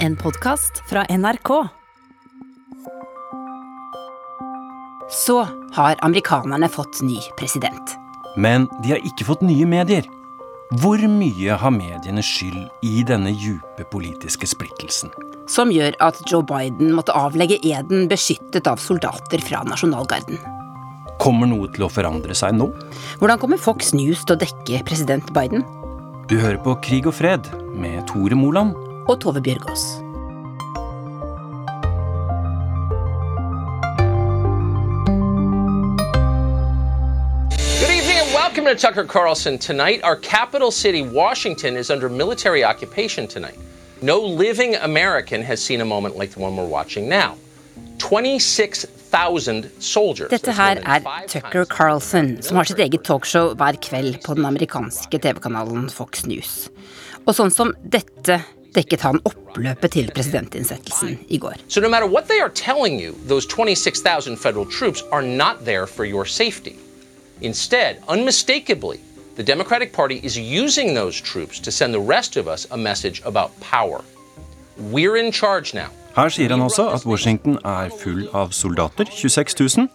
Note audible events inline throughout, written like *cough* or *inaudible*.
En podkast fra NRK. Så har amerikanerne fått ny president. Men de har ikke fått nye medier. Hvor mye har mediene skyld i denne djupe politiske splittelsen? Som gjør at Joe Biden måtte avlegge eden beskyttet av soldater fra nasjonalgarden. Kommer noe til å forandre seg nå? Hvordan kommer Fox News til å dekke president Biden? Du hører på Krig og fred med Tore Moland. Og Tove Bjørgaas. Good evening and welcome to Tucker Carlson. Tonight, our capital city, Washington, is under military occupation tonight. No living American has seen a moment like the one we're watching now. 26,000 soldiers. Dette her er Tucker Carlson, som har sitt eget talkshow hver kveld på den amerikanske TV-kanalen Fox News. Og sånn som dette dekket han oppløpet til presidentinnsettelsen i går. So no matter what they are telling you, those 26,000 federal troops are not there for your safety. Instead, unmistakably, the Democratic Party is using those troops to send the rest of us a message about power. We're in charge now. Her sier han også at Washington er full av soldater, 26 000,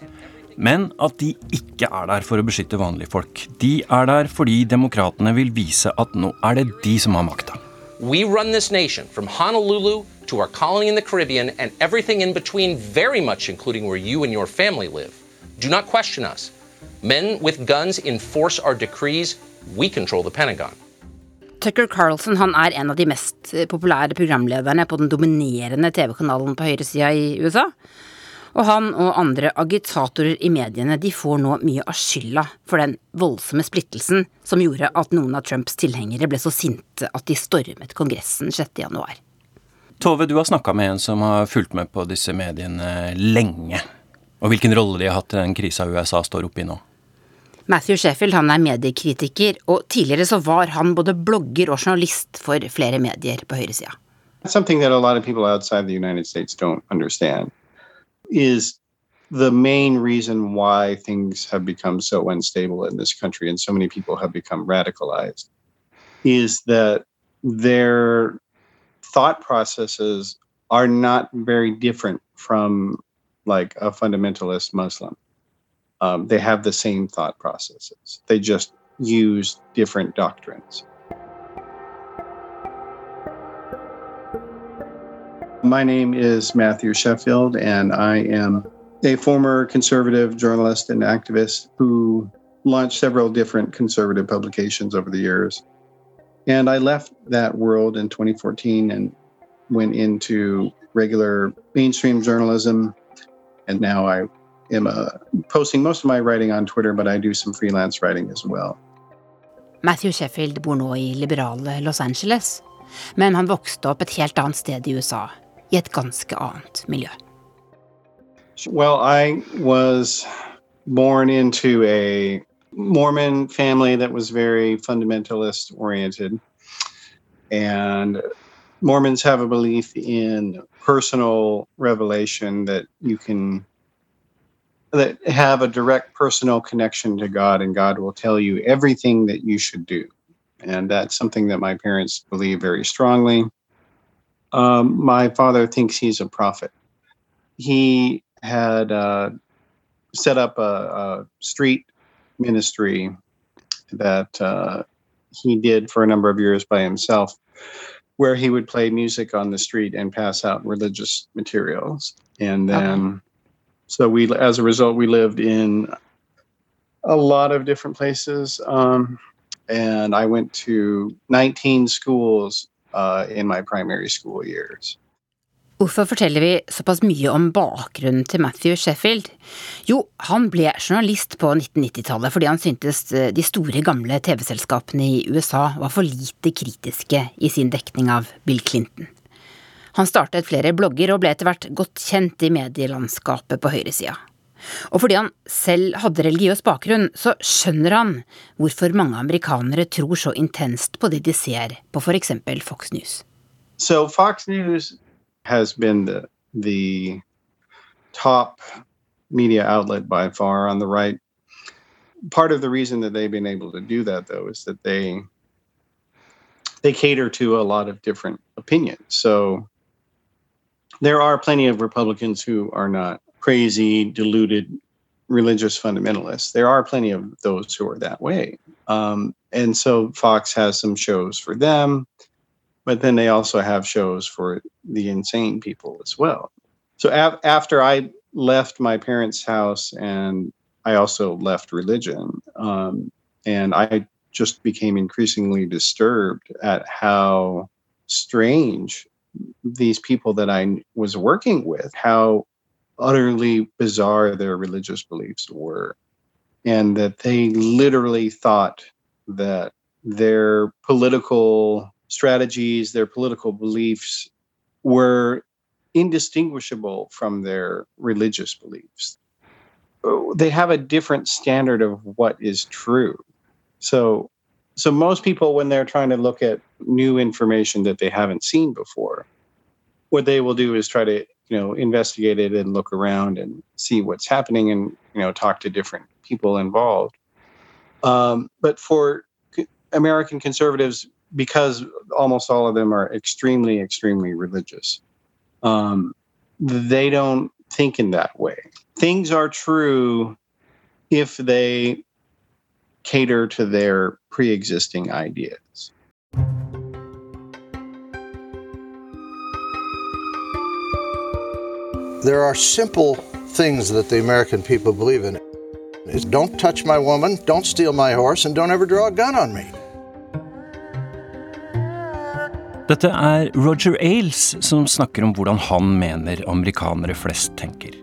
men at de ikke er der for å beskytte vanlige folk. De er der fordi demokratene vil vise at nå er det de som har makta. We run this nation from Honolulu to our colony in the Caribbean and everything in between, very much including where you and your family live. Do not question us. Men with guns enforce our decrees. We control the Pentagon. Tucker Carlson han er en av de mest eh, populære programlederne på den dominerende TV-kanalen på høyresida i USA. Og han og andre agitatorer i mediene de får nå mye av skylda for den voldsomme splittelsen som gjorde at noen av Trumps tilhengere ble så sinte at de stormet Kongressen 6.1. Tove, du har snakka med en som har fulgt med på disse mediene lenge. Og hvilken rolle de har hatt i den krisa USA står oppe i nå. Matthew Sheffield han er mediekritiker, og tidligere så var han både blogger og journalist for flere medier på høyresida. Something that a lot of people outside the United States don't understand is the main reason why things have become so unstable in this country and so many people have become radicalized is that their thought processes are not very different from like a fundamentalist Muslim. Um, they have the same thought processes. They just use different doctrines. My name is Matthew Sheffield, and I am a former conservative journalist and activist who launched several different conservative publications over the years. And I left that world in 2014 and went into regular mainstream journalism. And now I am uh, posting most of my writing on Twitter, but I do some freelance writing as well. Matthew Sheffield bor nå i liberale Los Angeles, men han vokste opp et helt annet sted i USA, i et ganske annet miljø. Well, I was born into a Mormon family that was very fundamentalist oriented. And Mormons have a belief in personal revelation that you can that have a direct personal connection to God and God will tell you everything that you should do. And that's something that my parents believe very strongly. Um, my father thinks he's a prophet. He had uh, set up a, a, street ministry that uh, he did for a number of years by himself, where he would play music on the street and pass out religious materials. And then, okay. so we, as a result, we lived in a lot of different places. Um, and I went to 19 schools uh, in my primary school years. Hvorfor forteller vi såpass mye om bakgrunnen til Matthew Sheffield? Jo, han ble journalist på 1990-tallet fordi han syntes de store, gamle TV-selskapene i USA var for lite kritiske i sin dekning av Bill Clinton. Han startet flere blogger og ble etter hvert godt kjent i medielandskapet på høyresida. Og fordi han selv hadde religiøs bakgrunn, så skjønner han hvorfor mange amerikanere tror så intenst på det de ser på eksempel Fox News. So Fox News has been the the top media outlet by far on the right. Part of the reason that they've been able to do that though is that they they cater to a lot of different opinions. So there are plenty of Republicans who are not crazy, deluded religious fundamentalists. There are plenty of those who are that way. Um, and so Fox has some shows for them, but then they also have shows for the insane people as well. So af- after I left my parents' house and I also left religion, um, and I just became increasingly disturbed at how strange these people that I was working with, how utterly bizarre their religious beliefs were, and that they literally thought that their political strategies, their political beliefs were indistinguishable from their religious beliefs. They have a different standard of what is true. So so most people when they're trying to look at new information that they haven't seen before, what they will do is try to, you know, investigate it and look around and see what's happening and, you know, talk to different people involved. Um, but for American conservatives, because almost all of them are extremely, extremely religious, um, they don't think in that way. Things are true if they cater to their pre existing ideas. There are simple things that the American people believe in. It's don't touch my woman, don't steal my horse, and don't ever draw a gun on me. Dette er Roger Ailes som snakker om hvordan han mener amerikanere flest tenker.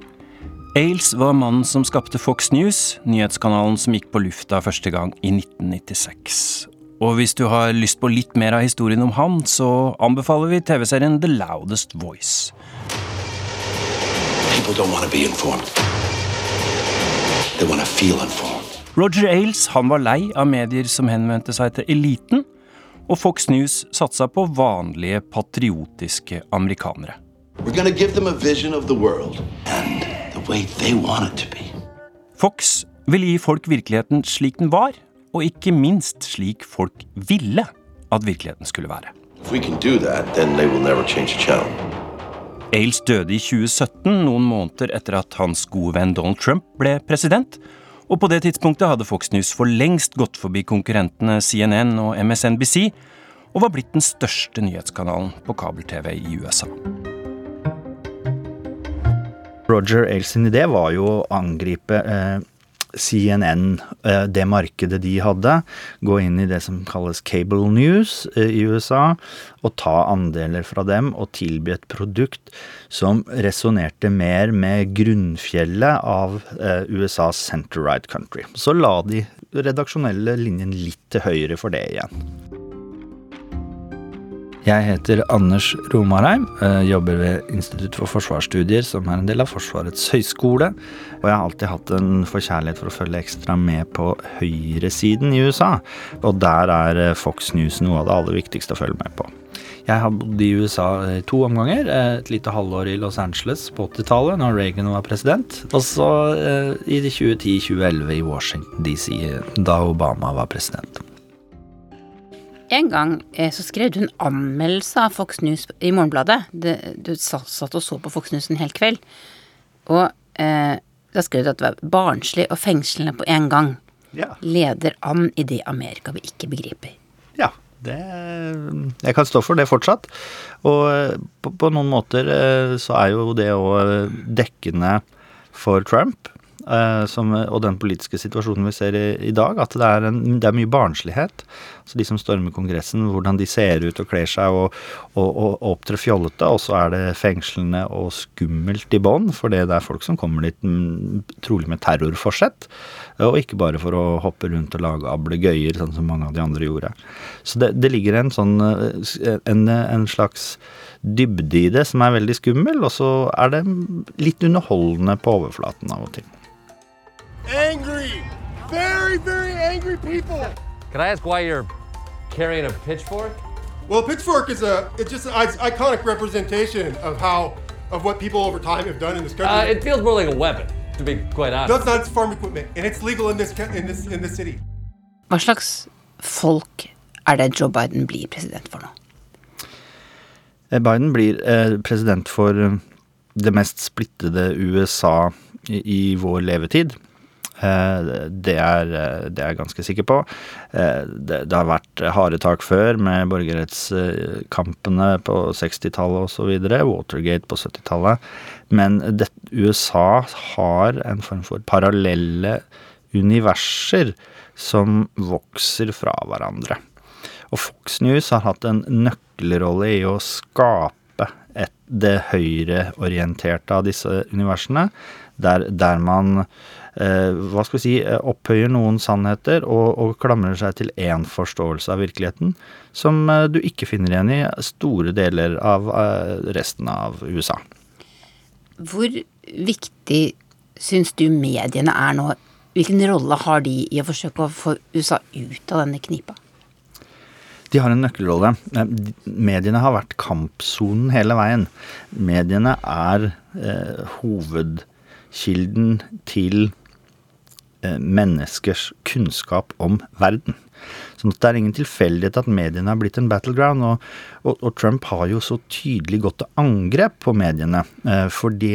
Ailes var mannen som skapte Fox News, nyhetskanalen som gikk på lufta første gang i 1996. Og hvis du har lyst på litt mer av historien om han, så anbefaler vi TV-serien The Loudest Voice. Roger Ailes han var lei av medier som henvendte seg til eliten, og Fox News satsa på vanlige, patriotiske amerikanere. Fox ville gi folk virkeligheten slik den var, og ikke minst slik folk ville at virkeligheten skulle være. Ailes døde i 2017, noen måneder etter at hans gode venn Donald Trump ble president, og på det tidspunktet hadde Fox News for lengst gått forbi konkurrentene CNN og MSNBC, og var blitt den største nyhetskanalen på kabel-TV i USA. Roger Ailes idé var jo å angripe eh, CNN, eh, det markedet de hadde, gå inn i det som kalles cable news eh, i USA, og ta andeler fra dem og tilby et produkt som resonnerte mer med grunnfjellet av eh, USAs center-right country. Så la de redaksjonelle linjen litt til høyre for det igjen. Jeg heter Anders Romarheim, jobber ved Institutt for forsvarsstudier, som er en del av Forsvarets høgskole. Og jeg har alltid hatt en forkjærlighet for å følge ekstra med på høyresiden i USA. Og der er Fox News noe av det aller viktigste å følge med på. Jeg har bodd i USA to omganger. Et lite halvår i Los Angeles på 80-tallet, når Reagan var president. Og så i 2010-2011 i Washington DC, da Obama var president. En gang eh, så skrev du en anmeldelse av Fox News i Morgenbladet. Du satt og så på Fox News en hel kveld. Og eh, da skrev du at det var barnslig og fengslende på en gang. Ja. Leder an i det Amerika vi ikke begriper. Ja. Det, jeg kan stå for det fortsatt. Og eh, på, på noen måter så er jo det òg dekkende for Trump. Som, og den politiske situasjonen vi ser i, i dag, at det er, en, det er mye barnslighet. Så de som stormer Kongressen, hvordan de ser ut og kler seg og, og, og opptrer fjollete. Og så er det fengslende og skummelt i bånn, for det er folk som kommer dit mm, trolig med terrorforsett. Og ikke bare for å hoppe rundt og lage ablegøyer, sånn som mange av de andre gjorde. Så det, det ligger en sånn en, en slags dybde i det som er veldig skummel, og så er det litt underholdende på overflaten av og til. Angry! Very, very angry people! Can I ask why you're carrying a pitchfork? Well, pitchfork is a it's just an iconic representation of how of what people over time have done in this country. Uh, it feels more like a weapon, to be quite honest. That's not farm equipment, and it's legal in this in this in this city. Hva slags folk er det Joe Biden blir president for nå? Eh, Biden blir eh, president for eh, det mest splittede USA i, i vår levetid. Eh, Det er, eh, det er jeg ganske sikker på. Eh, Det, det har vært harde tak før med borgerrettskampene på 60-tallet osv. Watergate på 70-tallet. Men det, USA har en form for parallelle universer som vokser fra hverandre. Og Fox News har hatt en nøkkelrolle i å skape et, det høyreorienterte av disse universene, der, der man hva skal vi si, eh, opphøyer noen sannheter og, og klamrer seg til én forståelse av virkeligheten, som eh, du ikke finner igjen i store deler av eh, resten av USA. Hvor viktig syns du mediene er nå? Hvilken rolle har de i å forsøke å få USA ut av denne knipa? De har en nøkkelrolle. Eh, Mediene har vært kampsonen hele veien. Mediene er eh, hovedkilden til eh, menneskers kunnskap om verden. Så det er ingen tilfeldighet at mediene har blitt en battleground. Og, og, og Trump har jo så tydelig gått til angrep på mediene. Eh, fordi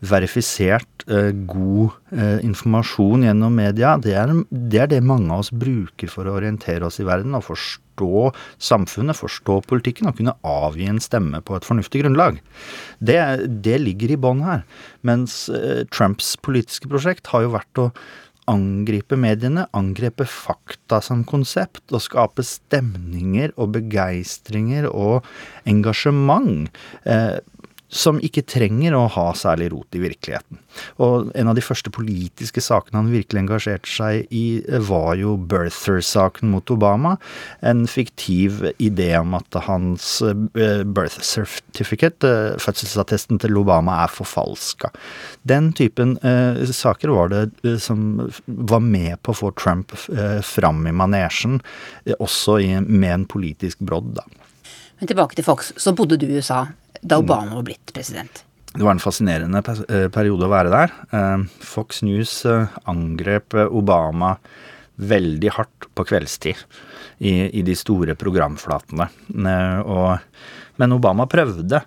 verifisert eh, god eh, informasjon gjennom media, det er, det er det mange av oss bruker for å orientere oss i verden og forstå samfunnet, forstå politikken og kunne avgi en stemme på et fornuftig grunnlag. Det, det ligger i bånn her. Mens eh, Trumps politiske prosjekt har jo vært å angripe mediene, angripe fakta som konsept, og skape stemninger og begeistringer og engasjement. Eh, som ikke trenger å ha særlig rot i virkeligheten. Og en av de første politiske sakene han virkelig engasjerte seg i, var jo birther-saken mot Obama. En fiktiv idé om at hans eh, birth certificate, eh, fødselsattesten til Obama, er forfalska. Den typen eh, saker var det eh, som var med på å få Trump eh, fram i manesjen, eh, også i, med en politisk brodd, da. Men tilbake til Fox. Så bodde du i USA da Obama var blitt president. Det var en fascinerende eh, periode å være der. Eh, Fox News eh, angrep Obama veldig hardt på kveldstid i, i de store programflatene. Og, men Obama prøvde,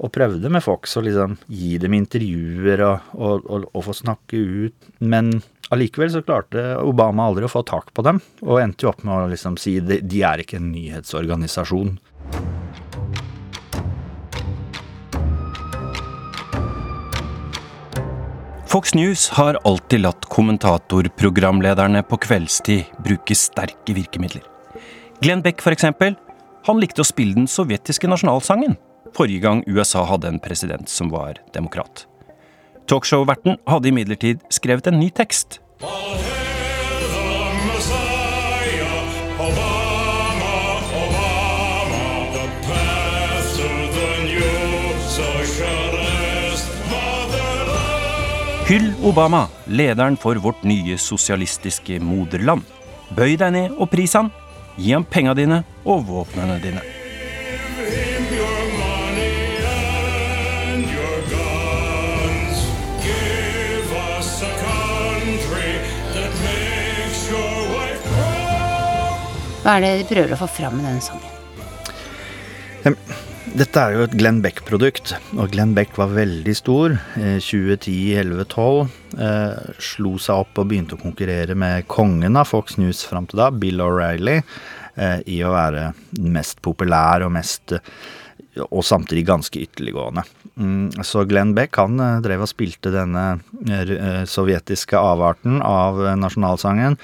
og prøvde med Fox å liksom gi dem intervjuer og, og, og få snakke ut. Men allikevel så klarte Obama aldri å få tak på dem, og endte jo opp med å liksom si de, de er ikke en nyhetsorganisasjon. Fox News har alltid latt kommentatorprogramlederne på kveldstid bruke sterke virkemidler. Glenn Beck, eksempel, han likte å spille den sovjetiske nasjonalsangen forrige gang USA hadde en president som var demokrat. Talkshow-verten hadde imidlertid skrevet en ny tekst. Hyll Obama, lederen for vårt nye sosialistiske moderland. Bøy deg ned og pris han. Gi ham penga dine og våpnene dine. Hva er det de prøver å få fram med denne sangen? Dette er jo et Glenn Beck-produkt, og Glenn Beck var veldig stor. Eh, 2010, 11, 12. Eh, slo seg opp og begynte å konkurrere med kongen av Fox News fram til da, Bill O'Reilly, eh, i å være mest populær og mest og samtidig ganske ytterliggående. Mm, Så Glenn Beck han eh, drev og spilte denne eh, sovjetiske avarten av eh, nasjonalsangen.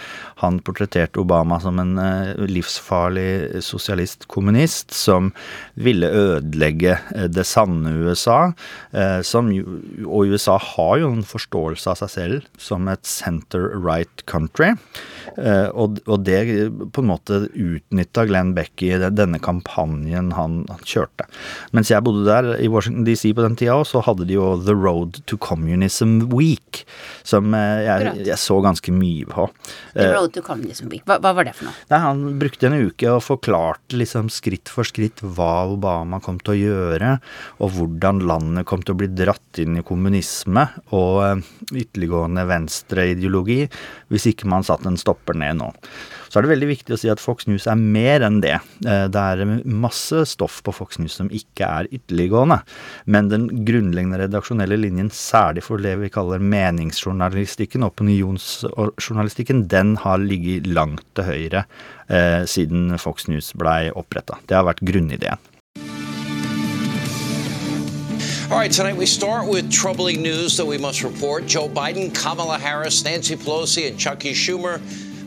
Han portretterte Obama som en eh, livsfarlig sosialist-kommunist som ville ødelegge eh, det sanne USA. eh, Som, og USA har jo en forståelse av seg selv som et center-right country. Eh, Og, det på en måte utnytta Glenn Beck i denne kampanjen han kjørte. Mens jeg bodde der i Washington DC på den tida òg, så hadde de jo The Road to Communism Week, som eh, jeg, jeg så ganske mye på. The Eh, Road to Communism Week. Hva, hva var det for noe? Nei, Han brukte en uke og forklarte liksom skritt for skritt hva Obama kom til å gjøre, og hvordan landet kom til å bli dratt inn i kommunisme og eh, ytterliggående venstreideologi hvis ikke man satte en stopper ned nå. Så er det veldig viktig å si at Fox News er mer enn det. Eh, det er masse stoff på Fox News som ikke er ytterliggående. Men den grunnleggende redaksjonelle linjen, særlig for det vi kaller meningsjournalistikken, opinionsjournalistikken, den har ligget langt til høyre eh, siden Fox News blei oppretta. Det har vært grunnideen. All right, tonight we start with troubling news that we must report. Joe Biden, Kamala Harris, Nancy Pelosi, and Chuckie Schumer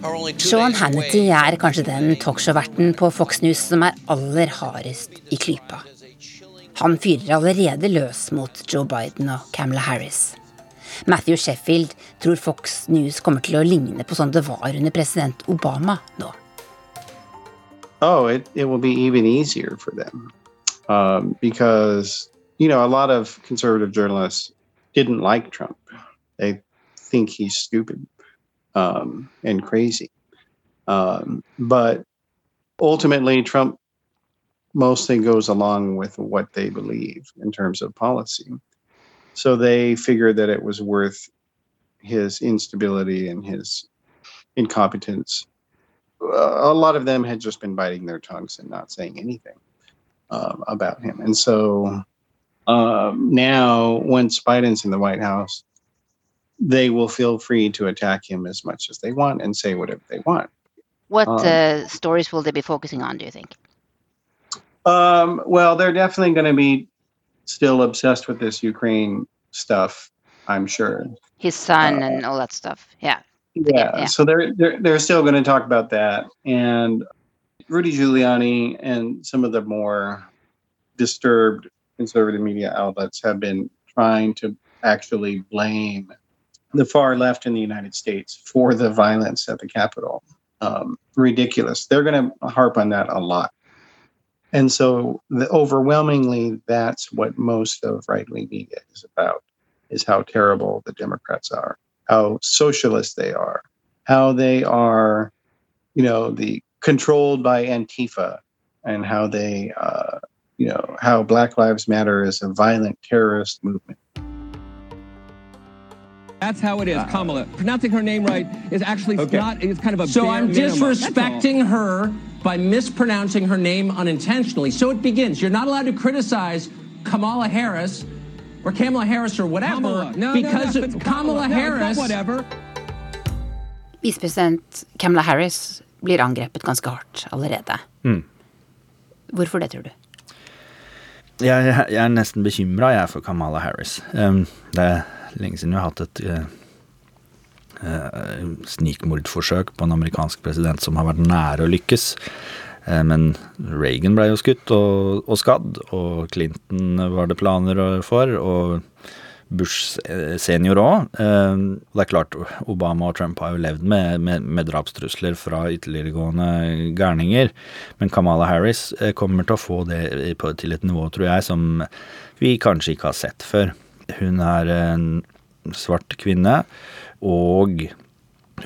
Sean Hannity er kanskje den talkshow-verten på Fox News som er aller hardest i klypa. Han fyrer allerede løs mot Joe Biden og Kamala Harris. Matthew Sheffield tror Fox News kommer til å ligne på sånn det var under president Obama nå. Oh, it, it will be even easier for them um, because, you know, a lot of conservative journalists didn't like Trump. They think he's stupid um, and crazy. Um, but ultimately, Trump mostly goes along with what they believe in terms of policy. So they figured that it was worth his instability and his incompetence a lot of them had just been biting their tongues and not saying anything um, about him. And so um, now, once Biden's in the White House, they will feel free to attack him as much as they want and say whatever they want. What Um, uh, stories will they be focusing on, do you think? Um, well, they're definitely going to be still obsessed with this Ukraine stuff, I'm sure. His son Uh, and all that stuff. Yeah. Yeah, Yeah. so they're they're they're still going to talk about that, and Rudy Giuliani and some of the more disturbed conservative media outlets have been trying to actually blame the far left in the United States for the violence at the Capitol. Um, ridiculous. They're going to harp on that a lot, and so the, overwhelmingly, that's what most of right wing media is about: is how terrible the Democrats are how socialist they are, how they are, you know, the controlled by Antifa, and how they, uh, you know, how Black Lives Matter is a violent terrorist movement. That's how it is, Kamala. Pronouncing her name right is actually Okay. not. It's kind of a. So bare I'm minimum. disrespecting her by mispronouncing her name unintentionally. So it begins. You're not allowed to criticize Kamala Harris or Kamala Harris or whatever Kamala. No, because no, no, it's Kamala, No, it's not Harris. whatever. Visepresident Kamala Harris blir angrepet ganske hardt allerede. Mm. Hvorfor det, tror du? Jeg, jeg, jeg er nesten bekymra, jeg, for Kamala Harris. Um, det er lenge siden vi har hatt et uh, uh, snikmordforsøk på en amerikansk president som har vært nære å lykkes. Uh, men Reagan ble jo skutt og, og skadd, og Clinton var det planer for, og Bush eh, senior òg. Det er klart, Obama og Trump har jo levd med, med, med drapstrusler fra ytterliggående gærninger, men Kamala Harris eh, kommer til å få det til et nivå, tror jeg, som vi kanskje ikke har sett før. Hun er en svart kvinne, og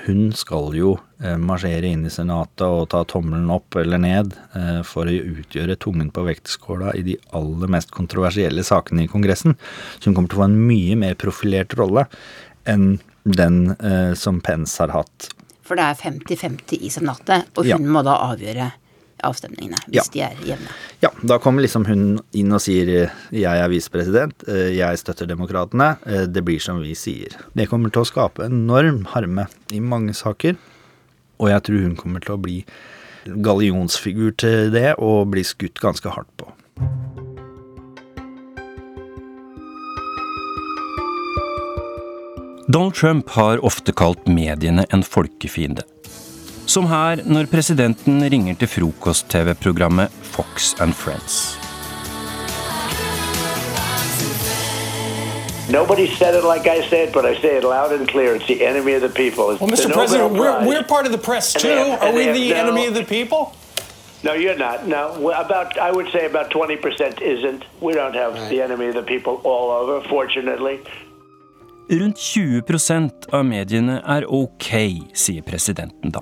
hun skal jo eh, marsjere inn i Senatet og ta tommelen opp eller ned eh, for å utgjøre tungen på vektskåla i de aller mest kontroversielle sakene i Kongressen. Så hun kommer til å få en mye mer profilert rolle enn den eh, som Pence har hatt. For det er 50-50 i Senatet, og hun Ja. må da avgjøre avstemningene hvis Ja. de er jevne. Ja, da kommer liksom hun inn og sier 'jeg er visepresident, eh, jeg støtter demokratene', eh, det blir som vi sier. Det kommer til å skape enorm harme i mange saker, og jeg tror hun kommer til å bli gallionsfigur til det og bli skutt ganske hardt på. Donald Trump har ofte kalt mediene en folkefiende. Som her når presidenten ringer til frokost-TV-programmet Fox and Friends. Nobody said it like I said, but I say it loud and clear. It's the enemy of the people. It's Well, Mr. President, we're, we're part of the press And too. have- Are we the no, enemy of the people? No, you're not. No, about I would say about twenty percent isn't. We don't have the enemy of the people all over, fortunately. Rundt 20% av mediene er ok, sier presidenten da.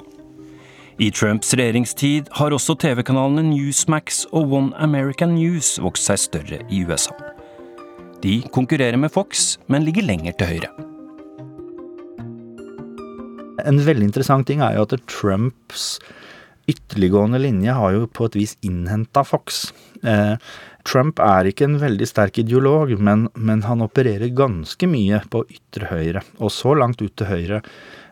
I Trumps regjeringstid har også TV-kanalene Newsmax og One American News vokst seg større i USA. De konkurrerer med Fox, men ligger lenger til høyre. En veldig interessant ting er jo at Trumps ytterliggående linje har jo på et vis innhenta Fox. Eh, Trump er ikke en veldig sterk ideolog, men, men, han opererer ganske mye på ytre høyre, og så langt ut til høyre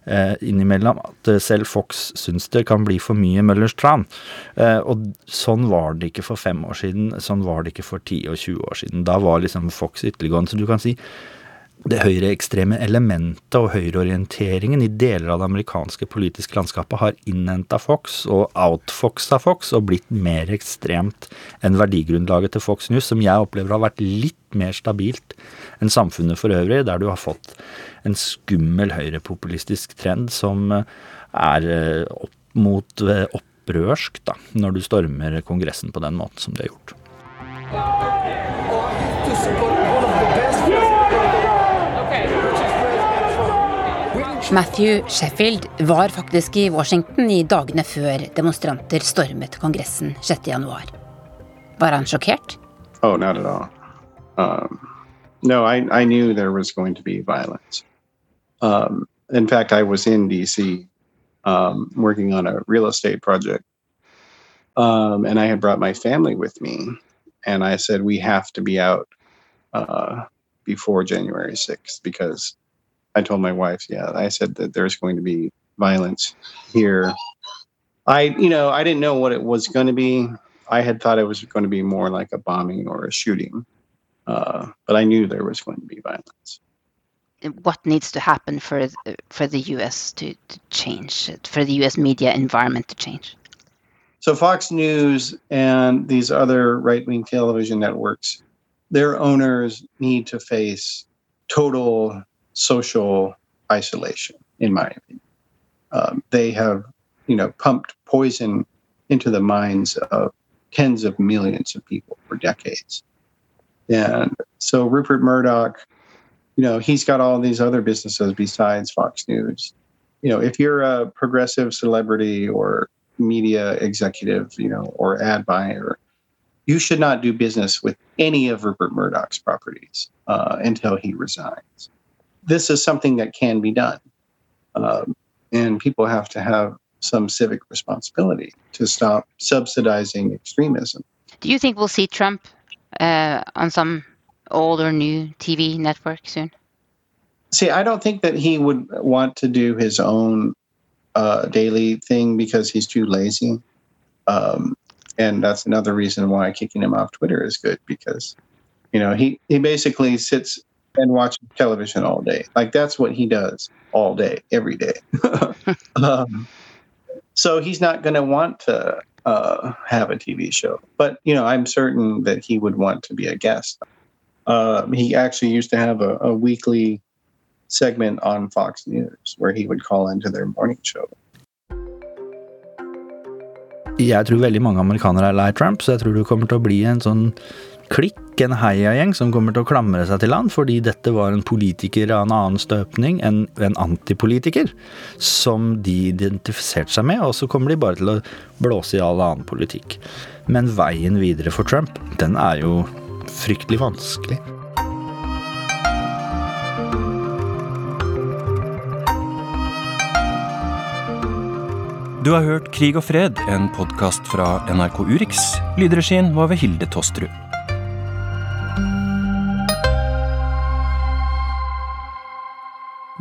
eh, innimellom at selv Fox syns det kan bli for mye Møllers tran. Eh, og sånn var det ikke for fem år siden, sånn var det ikke for 10 og 20 år siden. Da var liksom Fox ytterliggående. Så du kan si det høyreekstreme elementet og høyreorienteringen i deler av det amerikanske politiske landskapet har innhenta Fox og outfoxa Fox og blitt mer ekstremt enn verdigrunnlaget til Fox News, som jeg opplever har vært litt mer stabilt enn samfunnet for øvrig, der du har fått en skummel høyrepopulistisk trend som er eh, opp mot eh, opprørsk, da, når du stormer Kongressen på den måten som de har gjort. Matthew Sheffield var faktisk i Washington i dagene før demonstranter stormet Kongressen 6.1. Var han sjokkert? Oh, not at all. Um, no, I, I knew there was going to be violence. Um, in fact, I was in DC um, working on a real estate project. Um, and I had brought my family with me. And I said, we have to be out uh, before January 6th because I told my wife, yeah, I said that there's going to be violence here. I, you know, I didn't know what it was going to be. I had thought it was going to be more like a bombing or a shooting, uh, but I knew there was going to be violence. What needs to happen for for the U.S. to, to change, for the U.S. media environment to change? So Fox News and these other right-wing television networks, their owners need to face total social isolation, in my opinion. Um, they have, you know, pumped poison into the minds of tens of millions of people for decades. And so Rupert Murdoch, you know, he's got all these other businesses besides Fox News. You know, if you're a progressive celebrity or media executive, you know, or ad buyer, you should not do business with any of Rupert Murdoch's properties uh, until he resigns this is something that can be done. Um, and people have to have some civic responsibility to stop subsidizing extremism. Do you think we'll see Trump uh, on some old or new TV network soon? See, I don't think that he would want to do his own uh, daily thing because he's too lazy. Um, and that's another reason why kicking him off Twitter is good because, you know, he, he basically sits and watch television all day. Like that's what he does all day, every day. *laughs* um, so he's not going to want to uh, have a TV show. But you know, I'm certain that he would want to be a guest. Uh, he actually used to have a, a weekly segment on Fox News where he would call into their morning show. Jeg tror veldig mange amerikanere er lei Trump, så jeg tror det kommer til å bli en sånn klikk, en heiagjeng som kommer til å klamre seg til han fordi dette var en politiker av en annen støpning enn en antipolitiker, som de identifiserte seg med, og så kommer de bare til å blåse i all annen politikk. Men veien videre for Trump, den er jo fryktelig vanskelig. Du har hørt Krig og fred, en podkast fra NRK Urix. Lydregien var ved Hilde Tosterud.